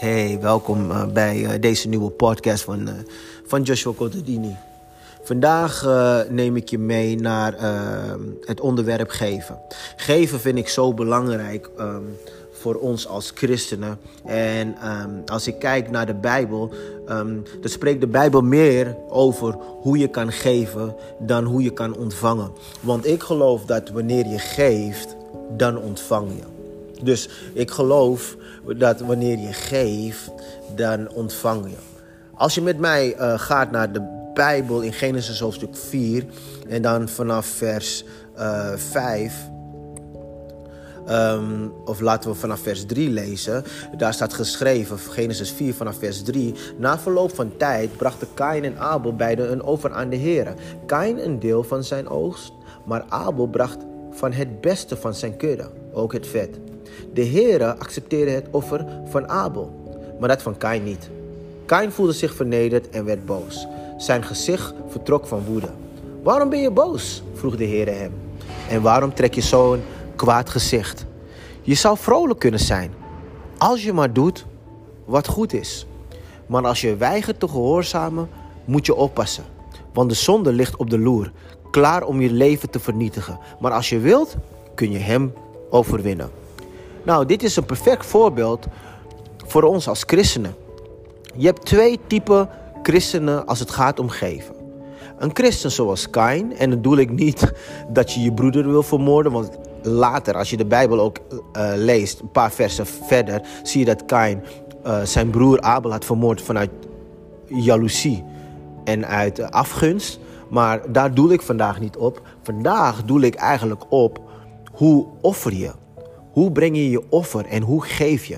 Hey, welkom uh, bij uh, deze nieuwe podcast van, uh, van Joshua Contadini. Vandaag neem ik je mee naar het onderwerp geven. Geven vind ik zo belangrijk um, voor ons als christenen. En um, als ik kijk naar de Bijbel, um, dan spreekt de Bijbel meer over hoe je kan geven dan hoe je kan ontvangen. Want ik geloof dat wanneer je geeft, dan ontvang je. Dus ik geloof dat wanneer je geeft, dan ontvang je. Als je met mij uh, gaat naar de Bijbel in Genesis hoofdstuk 4 en dan vanaf vers uh, 5. Um, of laten we vanaf vers 3 lezen. Daar staat geschreven, Genesis 4 vanaf vers 3. Na verloop van tijd brachten Kain en Abel beide een offer aan de Heer. Kain een deel van zijn oogst, maar Abel bracht van het beste van zijn kudde, ook het vet. De Heere accepteerde het offer van Abel, maar dat van Kain niet. Kain voelde zich vernederd en werd boos. Zijn gezicht vertrok van woede. Waarom ben je boos? vroeg de Heere hem. En waarom trek je zo'n kwaad gezicht? Je zou vrolijk kunnen zijn, als je maar doet wat goed is. Maar als je weigert te gehoorzamen, moet je oppassen. Want de zonde ligt op de loer, klaar om je leven te vernietigen. Maar als je wilt, kun je hem overwinnen. Nou, dit is een perfect voorbeeld voor ons als christenen. Je hebt twee typen christenen als het gaat om geven. Een christen zoals Kain, en dan bedoel ik niet dat je je broeder wil vermoorden, want later, als je de Bijbel ook uh, leest, een paar versen verder, zie je dat Kain uh, zijn broer Abel had vermoord vanuit jaloezie en uit afgunst. Maar daar doel ik vandaag niet op. Vandaag doel ik eigenlijk op hoe offer je. Hoe breng je je offer en hoe geef je?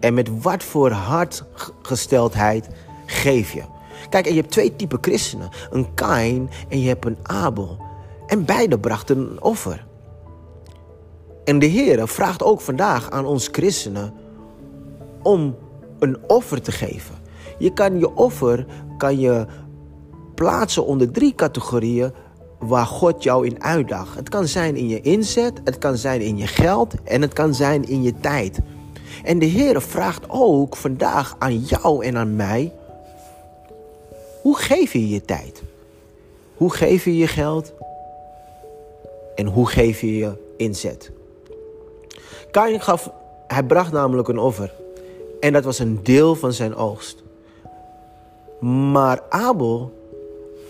En met wat voor hartgesteldheid geef je? Kijk, en je hebt twee typen christenen. Een Kain en je hebt een Abel. En beide brachten een offer. En de Heer vraagt ook vandaag aan ons christenen om een offer te geven. Je kan je offer kan je plaatsen onder drie categorieën waar God jou in uitdaagt. Het kan zijn in je inzet, het kan zijn in je geld en het kan zijn in je tijd. En de Heer vraagt ook vandaag aan jou en aan mij: hoe geef je je tijd? Hoe geef je je geld? En hoe geef je je inzet? Kain gaf, hij bracht namelijk een offer. En dat was een deel van zijn oogst. Maar Abel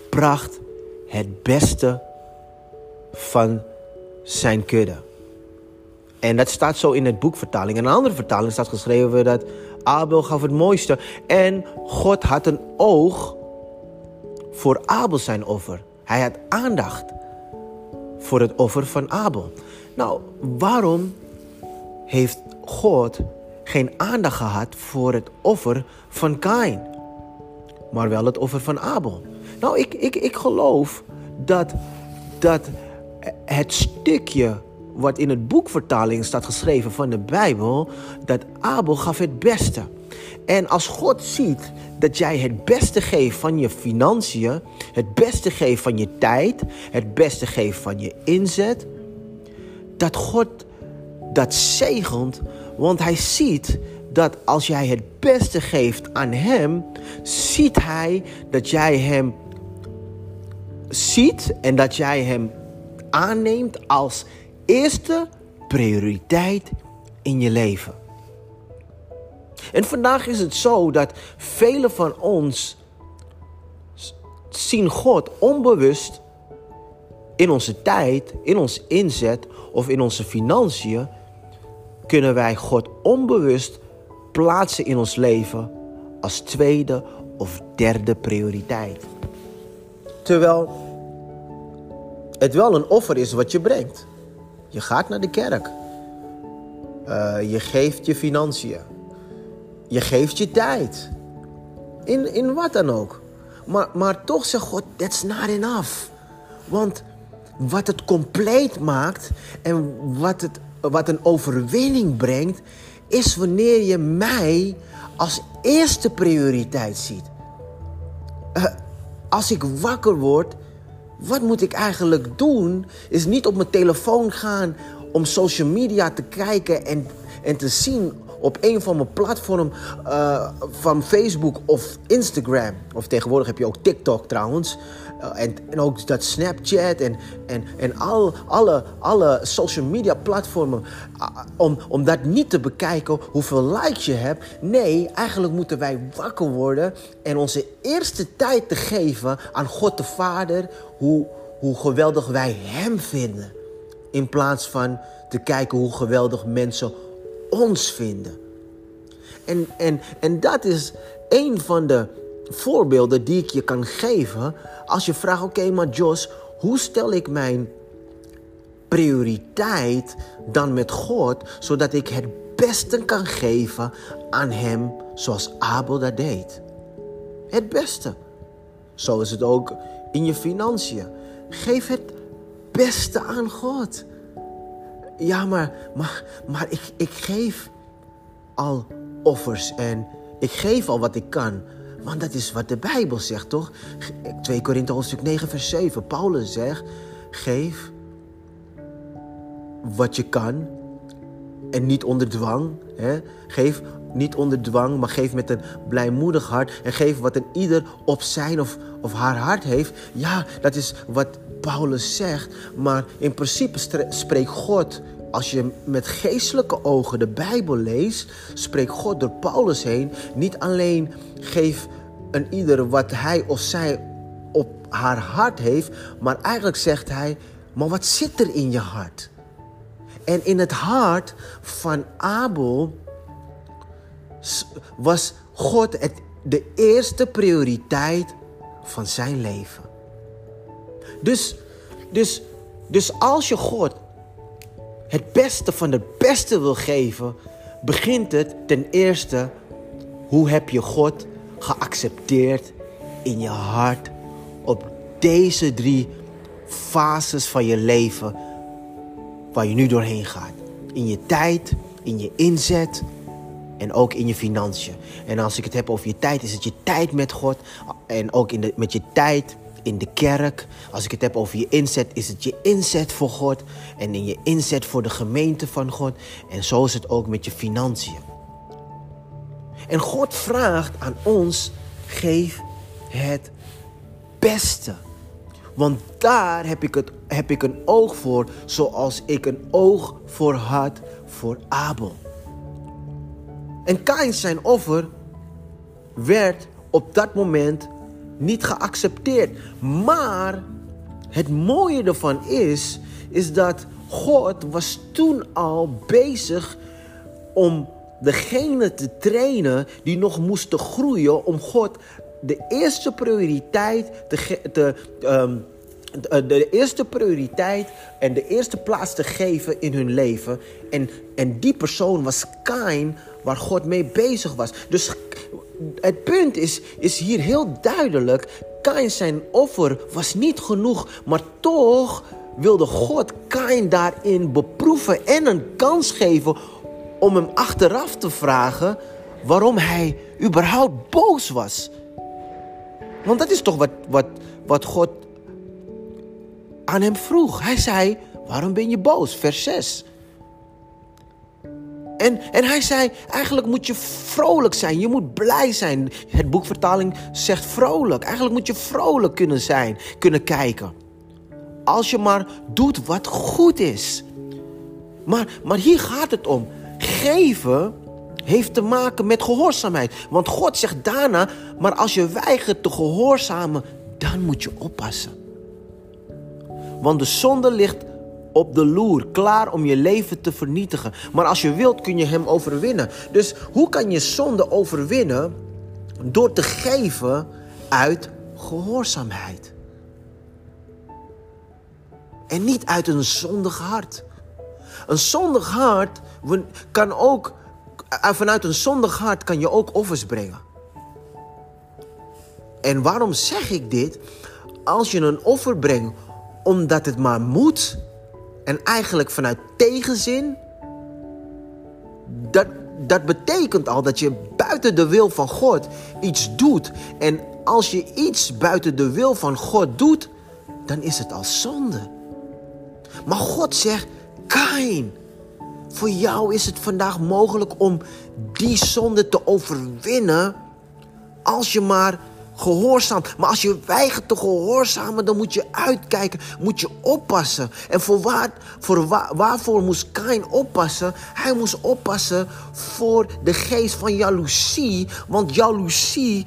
bracht het beste van zijn kudde. En dat staat zo in het boekvertaling. In een andere vertaling staat geschreven dat Abel gaf het mooiste. En God had een oog voor Abel zijn offer. Hij had aandacht voor het offer van Abel. Nou, waarom heeft God geen aandacht gehad voor het offer van Kain, maar wel het offer van Abel? Nou, ik, ik, ik geloof dat, dat het stukje wat in het boekvertaling staat geschreven van de Bijbel, dat Abel gaf het beste. En als God ziet dat jij het beste geeft van je financiën, het beste geeft van je tijd, het beste geeft van je inzet, dat God dat zegent, want hij ziet dat als jij het beste geeft aan hem, ziet hij dat jij hem ziet en dat jij hem aanneemt als eerste prioriteit in je leven. En vandaag is het zo dat velen van ons zien God onbewust in onze tijd, in ons inzet of in onze financiën, kunnen wij God onbewust plaatsen in ons leven als tweede of derde prioriteit. Terwijl het wel een offer is wat je brengt. Je gaat naar de kerk. Uh, je geeft je financiën. Je geeft je tijd. In, in wat dan ook. Maar, maar toch zegt God, that's not enough. Want wat het compleet maakt en wat, het, wat een overwinning brengt, is wanneer je mij als eerste prioriteit ziet. Uh, als ik wakker word, wat moet ik eigenlijk doen? Is niet op mijn telefoon gaan om social media te kijken en, en te zien op een van mijn platform uh, van Facebook of Instagram. Of tegenwoordig heb je ook TikTok trouwens. Uh, en, ook dat Snapchat en, en, en al, alle, alle social media platformen. Uh, om, om dat niet te bekijken hoeveel likes je hebt. Nee, eigenlijk moeten wij wakker worden en onze eerste tijd te geven aan God de Vader. Hoe, hoe geweldig wij Hem vinden. In plaats van te kijken hoe geweldig mensen ons vinden. En, en, en dat is een van de voorbeelden die ik je kan geven. Als je vraagt, oké, maar Jos, hoe stel ik mijn prioriteit dan met God, zodat ik het beste kan geven aan Hem zoals Abel dat deed? Het beste. Zo is het ook in je financiën. Geef het beste aan God. Ja, maar, maar, maar ik, ik geef al offers en ik geef al wat ik kan. Want dat is wat de Bijbel zegt, toch? 2 Korinthe hoofdstuk 9 vers 7. Paulus zegt, geef wat je kan en niet onder dwang. Hè? Geef niet onder dwang, maar geef met een blijmoedig hart. En geef wat een ieder op zijn of, of haar hart heeft. Ja, dat is wat Paulus zegt. Maar in principe spreekt God, als je met geestelijke ogen de Bijbel leest, spreekt God door Paulus heen. Niet alleen geef een ieder wat hij of zij op haar hart heeft, maar eigenlijk zegt hij: maar wat zit er in je hart? En in het hart van Abel was God het, de eerste prioriteit van zijn leven. Dus, dus, dus als je God het beste van het beste wil geven, begint het ten eerste hoe heb je God geaccepteerd in je hart op deze drie fases van je leven waar je nu doorheen gaat. In je tijd, in je inzet en ook in je financiën. En als ik het heb over je tijd, is het je tijd met God en ook in de, met je tijd in de kerk. Als ik het heb over je inzet, is het je inzet voor God en in je inzet voor de gemeente van God. En zo is het ook met je financiën. En God vraagt aan ons: geef het beste. Want daar heb ik, het, heb ik een oog voor, zoals ik een oog voor had voor Abel. En Kain zijn offer werd op dat moment niet geaccepteerd. Maar het mooie ervan is, is dat God was toen al bezig om degene te trainen die nog moesten groeien om God de eerste prioriteit te, te um, de eerste prioriteit en de eerste plaats te geven in hun leven. En, en die persoon was Kain, waar God mee bezig was. Dus het punt is, is hier heel duidelijk. Kain zijn offer was niet genoeg, maar toch wilde God Kain daarin beproeven en een kans geven om hem achteraf te vragen waarom hij überhaupt boos was. Want dat is toch wat, wat, wat God aan hem vroeg. Hij zei, waarom ben je boos? Vers 6. En, en hij zei, eigenlijk moet je vrolijk zijn. Je moet blij zijn. Het boekvertaling zegt vrolijk. Eigenlijk moet je vrolijk kunnen zijn, kunnen kijken. Als je maar doet wat goed is. Maar, maar hier gaat het om. Geven heeft te maken met gehoorzaamheid. Want God zegt daarna, maar als je weigert te gehoorzamen, dan moet je oppassen. Want de zonde ligt op de loer, klaar om je leven te vernietigen. Maar als je wilt, kun je hem overwinnen. Dus hoe kan je zonde overwinnen? Door te geven uit gehoorzaamheid. En niet uit een zondig hart. Een zondig hart kan ook, eh, vanuit een zondig hart kan je ook offers brengen. En waarom zeg ik dit? Als je een offer brengt omdat het maar moet, en eigenlijk vanuit tegenzin, dat, dat betekent al dat je buiten de wil van God iets doet. En als je iets buiten de wil van God doet, dan is het al zonde. Maar God zegt, Kain, Voor jou is het vandaag mogelijk om die zonde te overwinnen als je maar gehoorzaamt. Maar als je weigert te gehoorzamen, dan moet je uitkijken, moet je oppassen. En voor, waar, voor waarvoor moest Kain oppassen? Hij moest oppassen voor de geest van jaloezie. Want jaloezie,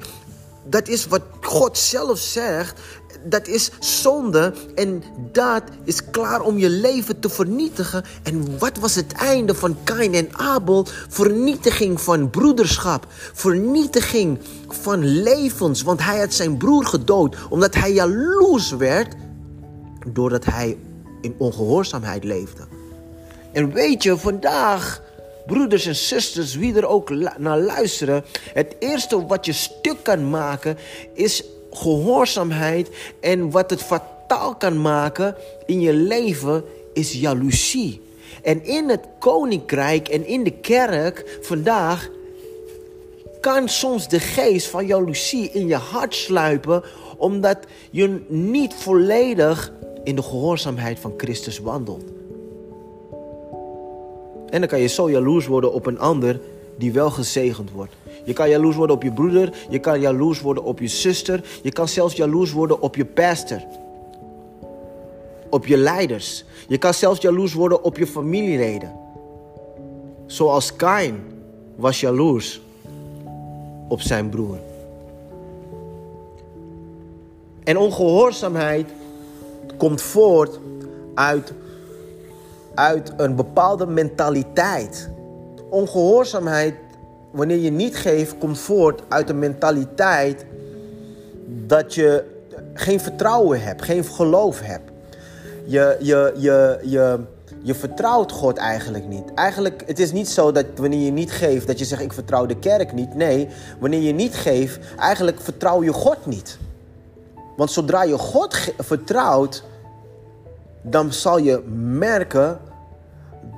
dat is wat God zelf zegt dat is zonde en dat is klaar om je leven te vernietigen. En wat was het einde van Kain en Abel? Vernietiging van broederschap, vernietiging van levens, want hij had zijn broer gedood omdat hij jaloers werd doordat hij in ongehoorzaamheid leefde. En weet je, vandaag broeders en zusters, wie er ook naar luisteren, het eerste wat je stuk kan maken is gehoorzaamheid en wat het fataal kan maken in je leven is jaloezie. En in het koninkrijk en in de kerk vandaag kan soms de geest van jaloezie in je hart sluipen, omdat je niet volledig in de gehoorzaamheid van Christus wandelt. En dan kan je zo jaloers worden op een ander die wel gezegend wordt. Je kan jaloers worden op je broeder. Je kan jaloers worden op je zuster. Je kan zelfs jaloers worden op je pastor. Op je leiders. Je kan zelfs jaloers worden op je familieleden. Zoals Kain was jaloers op zijn broer. En ongehoorzaamheid komt voort uit, uit een bepaalde mentaliteit. Ongehoorzaamheid wanneer je niet geeft, komt voort uit een mentaliteit dat je geen vertrouwen hebt, geen geloof hebt. Je, je, je, je, je vertrouwt God eigenlijk niet. Eigenlijk, het is niet zo dat wanneer je niet geeft, dat je zegt ik vertrouw de kerk niet. Nee, wanneer je niet geeft, eigenlijk vertrouw je God niet. Want zodra je God vertrouwt, dan zal je merken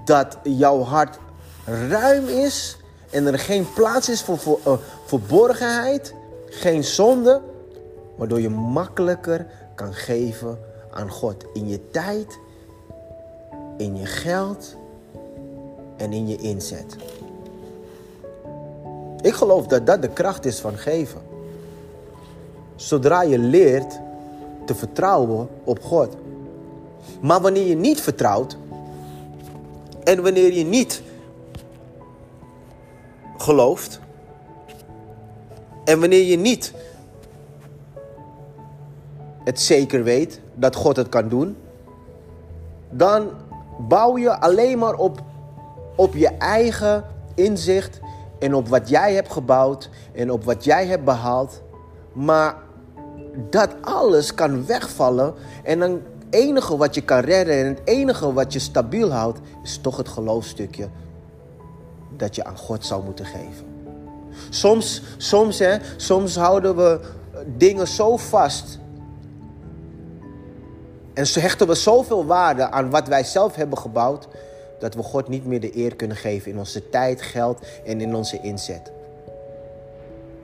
dat jouw hart ruim is en er geen plaats is voor, uh, verborgenheid, geen zonde, waardoor je makkelijker kan geven aan God in je tijd, in je geld en in je inzet. Ik geloof dat dat de kracht is van geven. Zodra je leert te vertrouwen op God. Maar wanneer je niet vertrouwt en wanneer je niet gelooft. En wanneer je niet het zeker weet dat God het kan doen, dan bouw je alleen maar op, op je eigen inzicht en op wat jij hebt gebouwd en op wat jij hebt behaald. Maar dat alles kan wegvallen en dan het enige wat je kan redden en het enige wat je stabiel houdt, is toch het geloofstukje dat je aan God zou moeten geven. Soms, soms, hè, soms houden we dingen zo vast. En hechten we zoveel waarde aan wat wij zelf hebben gebouwd. Dat we God niet meer de eer kunnen geven in onze tijd, geld en in onze inzet.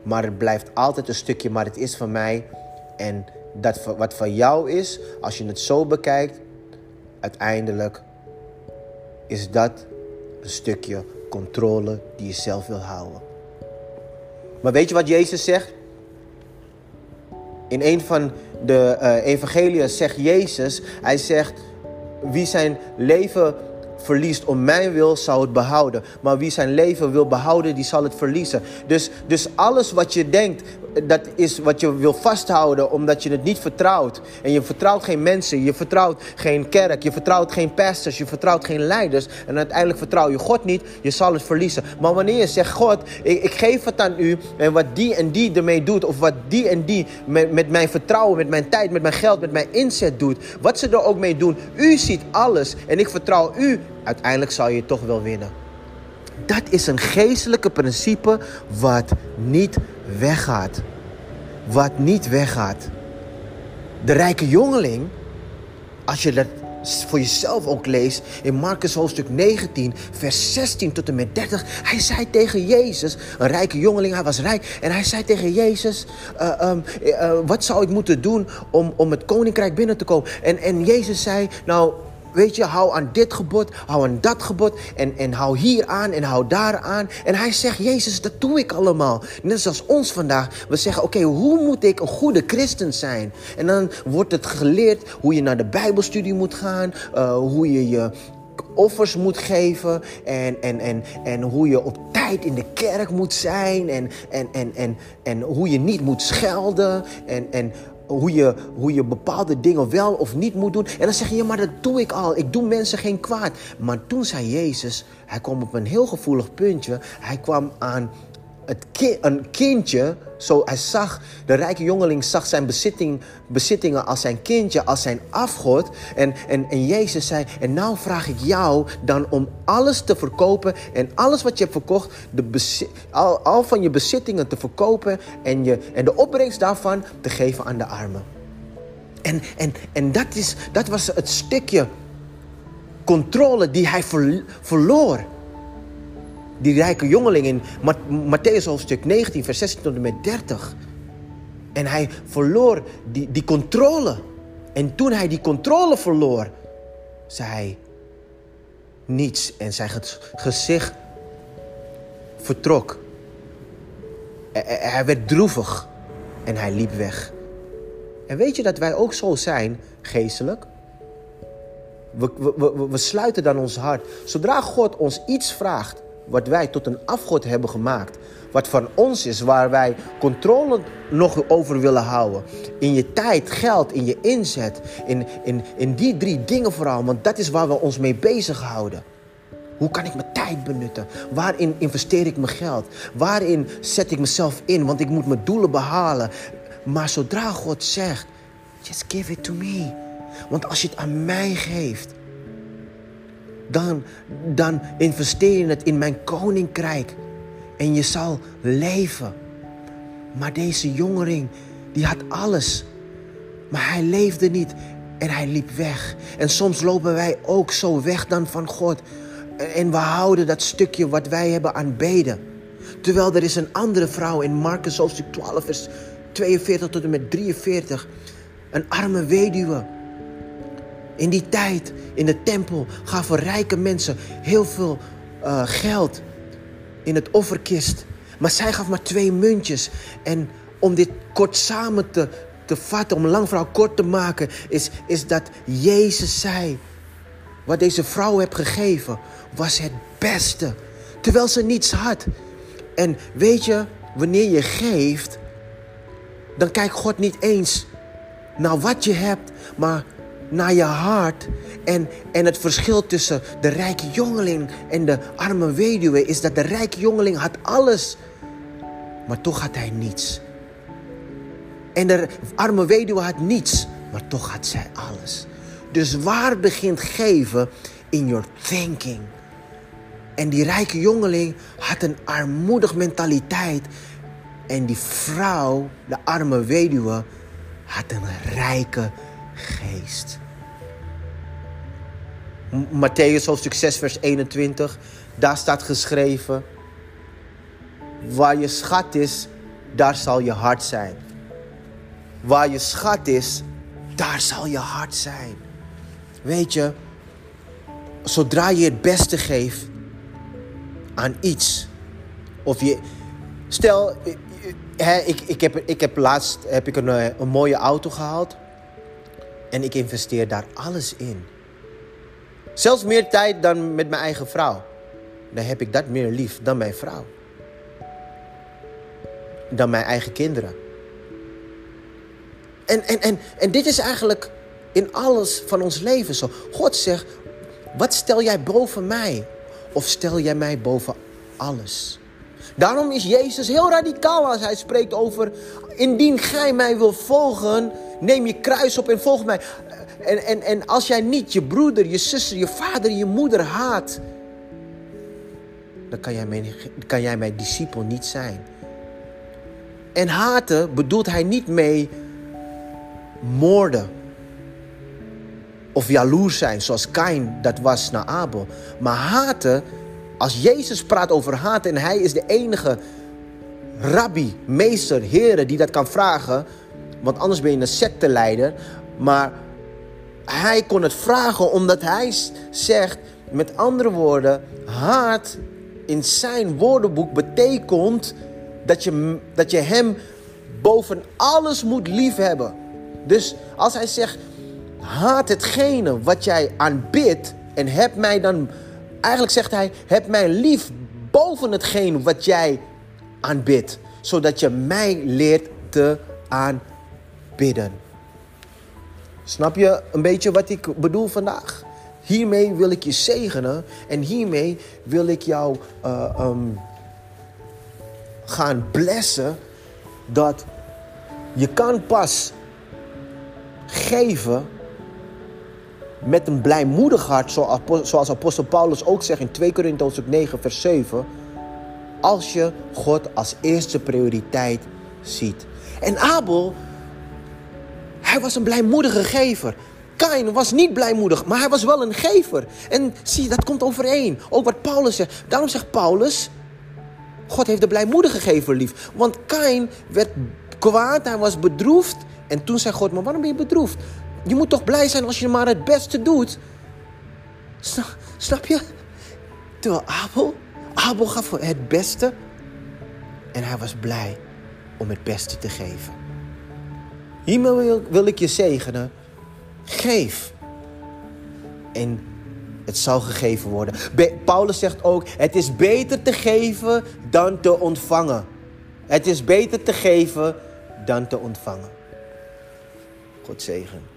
Maar het blijft altijd een stukje, maar het is van mij. En dat wat van jou is, als je het zo bekijkt, uiteindelijk is dat een stukje controle die je zelf wil houden. Maar weet je wat Jezus zegt? In een van de uh, evangeliën zegt Jezus, hij zegt, wie zijn leven verliest om mijn wil, zou het behouden. Maar wie zijn leven wil behouden, die zal het verliezen. Dus, dus alles wat je denkt, dat is wat je wil vasthouden omdat je het niet vertrouwt. En je vertrouwt geen mensen, je vertrouwt geen kerk, je vertrouwt geen pastors, je vertrouwt geen leiders. En uiteindelijk vertrouw je God niet, je zal het verliezen. Maar wanneer je zegt, God, ik, ik geef het aan u en wat die en die ermee doet, of wat die en die met, met mijn vertrouwen, met mijn tijd, met mijn geld, met mijn inzet doet, wat ze er ook mee doen, u ziet alles en ik vertrouw u, uiteindelijk zal je toch wel winnen. Dat is een geestelijke principe wat niet weggaat. Wat niet weggaat. De rijke jongeling, als je dat voor jezelf ook leest in Marcus hoofdstuk 19, vers 16 tot en met 30. Hij zei tegen Jezus, een rijke jongeling, hij was rijk. En hij zei tegen Jezus, uh, um, uh, wat zou ik moeten doen om, om het koninkrijk binnen te komen? En, en Jezus zei, nou, weet je, hou aan dit gebod, hou aan dat gebod en, en hou hier aan en hou daar aan. En hij zegt, Jezus, dat doe ik allemaal. Net zoals ons vandaag. We zeggen, oké, hoe moet ik een goede christen zijn? En dan wordt het geleerd hoe je naar de bijbelstudie moet gaan, uh, hoe je je offers moet geven en, en, en, en hoe je op tijd in de kerk moet zijn en, en, en, en, en hoe je niet moet schelden en, en hoe je, hoe je bepaalde dingen wel of niet moet doen. En dan zeg je, maar dat doe ik al. Ik doe mensen geen kwaad. Maar toen zei Jezus, hij kwam op een heel gevoelig puntje. Hij kwam aan een kindje, zo hij zag, de rijke jongeling zag zijn bezitting, bezittingen als zijn kindje, als zijn afgod. En, en, en Jezus zei, en nou vraag ik jou dan om alles te verkopen en alles wat je hebt verkocht, de al, al van je bezittingen te verkopen en, je, en de opbrengst daarvan te geven aan de armen. En, en, en dat, is, dat was het stukje controle die hij verloor die rijke jongeling in Matthäus hoofdstuk 19, vers 16 tot en met 30. En hij verloor die, die controle. En toen hij die controle verloor, zei hij niets. En zijn gezicht vertrok. Hij werd droevig en hij liep weg. En weet je dat wij ook zo zijn, geestelijk? We, we, sluiten dan ons hart. Zodra God ons iets vraagt, wat wij tot een afgod hebben gemaakt. Wat van ons is, waar wij controle nog over willen houden. In je tijd, geld, in je inzet. In, in, in die drie dingen vooral. Want dat is waar we ons mee bezighouden. Hoe kan ik mijn tijd benutten? Waarin investeer ik mijn geld? Waarin zet ik mezelf in? Want ik moet mijn doelen behalen. Maar zodra God zegt, just give it to me. Want als je het aan mij geeft, dan, dan investeer je het in mijn koninkrijk. En je zal leven. Maar deze jongeling, die had alles. Maar hij leefde niet en hij liep weg. En soms lopen wij ook zo weg dan van God. En we houden dat stukje wat wij hebben aanbeden. Terwijl er is een andere vrouw in Marcus hoofdstuk 12 vers 42 tot en met 43. Een arme weduwe in die tijd, in de tempel, gaven rijke mensen heel veel uh, geld in het offerkist. Maar zij gaf maar twee muntjes. En om dit kort samen te, te vatten, om lang verhaal kort te maken, is, is dat Jezus zei: Wat deze vrouw heb gegeven, was het beste. Terwijl ze niets had. En weet je, wanneer je geeft, dan kijkt God niet eens naar wat je hebt, maar naar je hart. En, en het verschil tussen de rijke jongeling en de arme weduwe is dat de rijke jongeling had alles, maar toch had hij niets. En de arme weduwe had niets, maar toch had zij alles. Dus waar begint geven? In your thinking. En die rijke jongeling had een armoedig mentaliteit. En die vrouw, de arme weduwe, had een rijke geest. Matthäus hoofdstuk 6 vers 21, daar staat geschreven, waar je schat is, daar zal je hart zijn. Waar je schat is, daar zal je hart zijn. Weet je, zodra je het beste geeft aan iets, of je, stel, hè, ik, ik, heb, ik heb laatst heb ik een, eh, een mooie auto gehaald. En ik investeer daar alles in. Zelfs meer tijd dan met mijn eigen vrouw. Dan heb ik dat meer lief dan mijn vrouw. Dan mijn eigen kinderen. En, en, en, en dit is eigenlijk in alles van ons leven zo. God zegt, wat stel jij boven mij? Of stel jij mij boven alles? Daarom is Jezus heel radicaal als hij spreekt over... Indien gij mij wil volgen, neem je kruis op en volg mij. En, en, en als jij niet je broeder, je zuster, je vader, je moeder haat... dan kan jij mijn, kan jij mijn discipel niet zijn. En haten bedoelt hij niet mee moorden. Of jaloers zijn, zoals Kain dat was naar Abel. Maar haten als Jezus praat over haat en hij is de enige rabbi, meester, heren die dat kan vragen, want anders ben je een secteleider. Maar hij kon het vragen omdat hij zegt, met andere woorden, haat in zijn woordenboek betekent dat je, dat je hem boven alles moet liefhebben. Dus als hij zegt, haat hetgene wat jij aanbidt en heb mij dan, eigenlijk zegt hij, heb mij lief boven hetgene wat jij aanbidt, zodat je mij leert te aanbidden. Snap je een beetje wat ik bedoel vandaag? Hiermee wil ik je zegenen en hiermee wil ik jou uh, um, gaan blessen dat je kan pas geven met een blijmoedig hart, zoals apostel Paulus ook zegt in 2 Korintiërs 9 vers 7, als je God als eerste prioriteit ziet. En Abel, hij was een blijmoedige gever. Kain was niet blijmoedig, maar hij was wel een gever. En zie, dat komt overeen. Ook wat Paulus zegt. Daarom zegt Paulus, God heeft de blijmoedige gever lief. Want Kain werd kwaad, hij was bedroefd. En toen zei God, maar waarom ben je bedroefd? Je moet toch blij zijn als je maar het beste doet. Snap, snap je? Terwijl Abel, Abel gaf het beste. En hij was blij om het beste te geven. Hiermee wil, ik je zegenen. Geef. En het zal gegeven worden. Paulus zegt ook: het is beter te geven dan te ontvangen. Het is beter te geven dan te ontvangen. God zegen.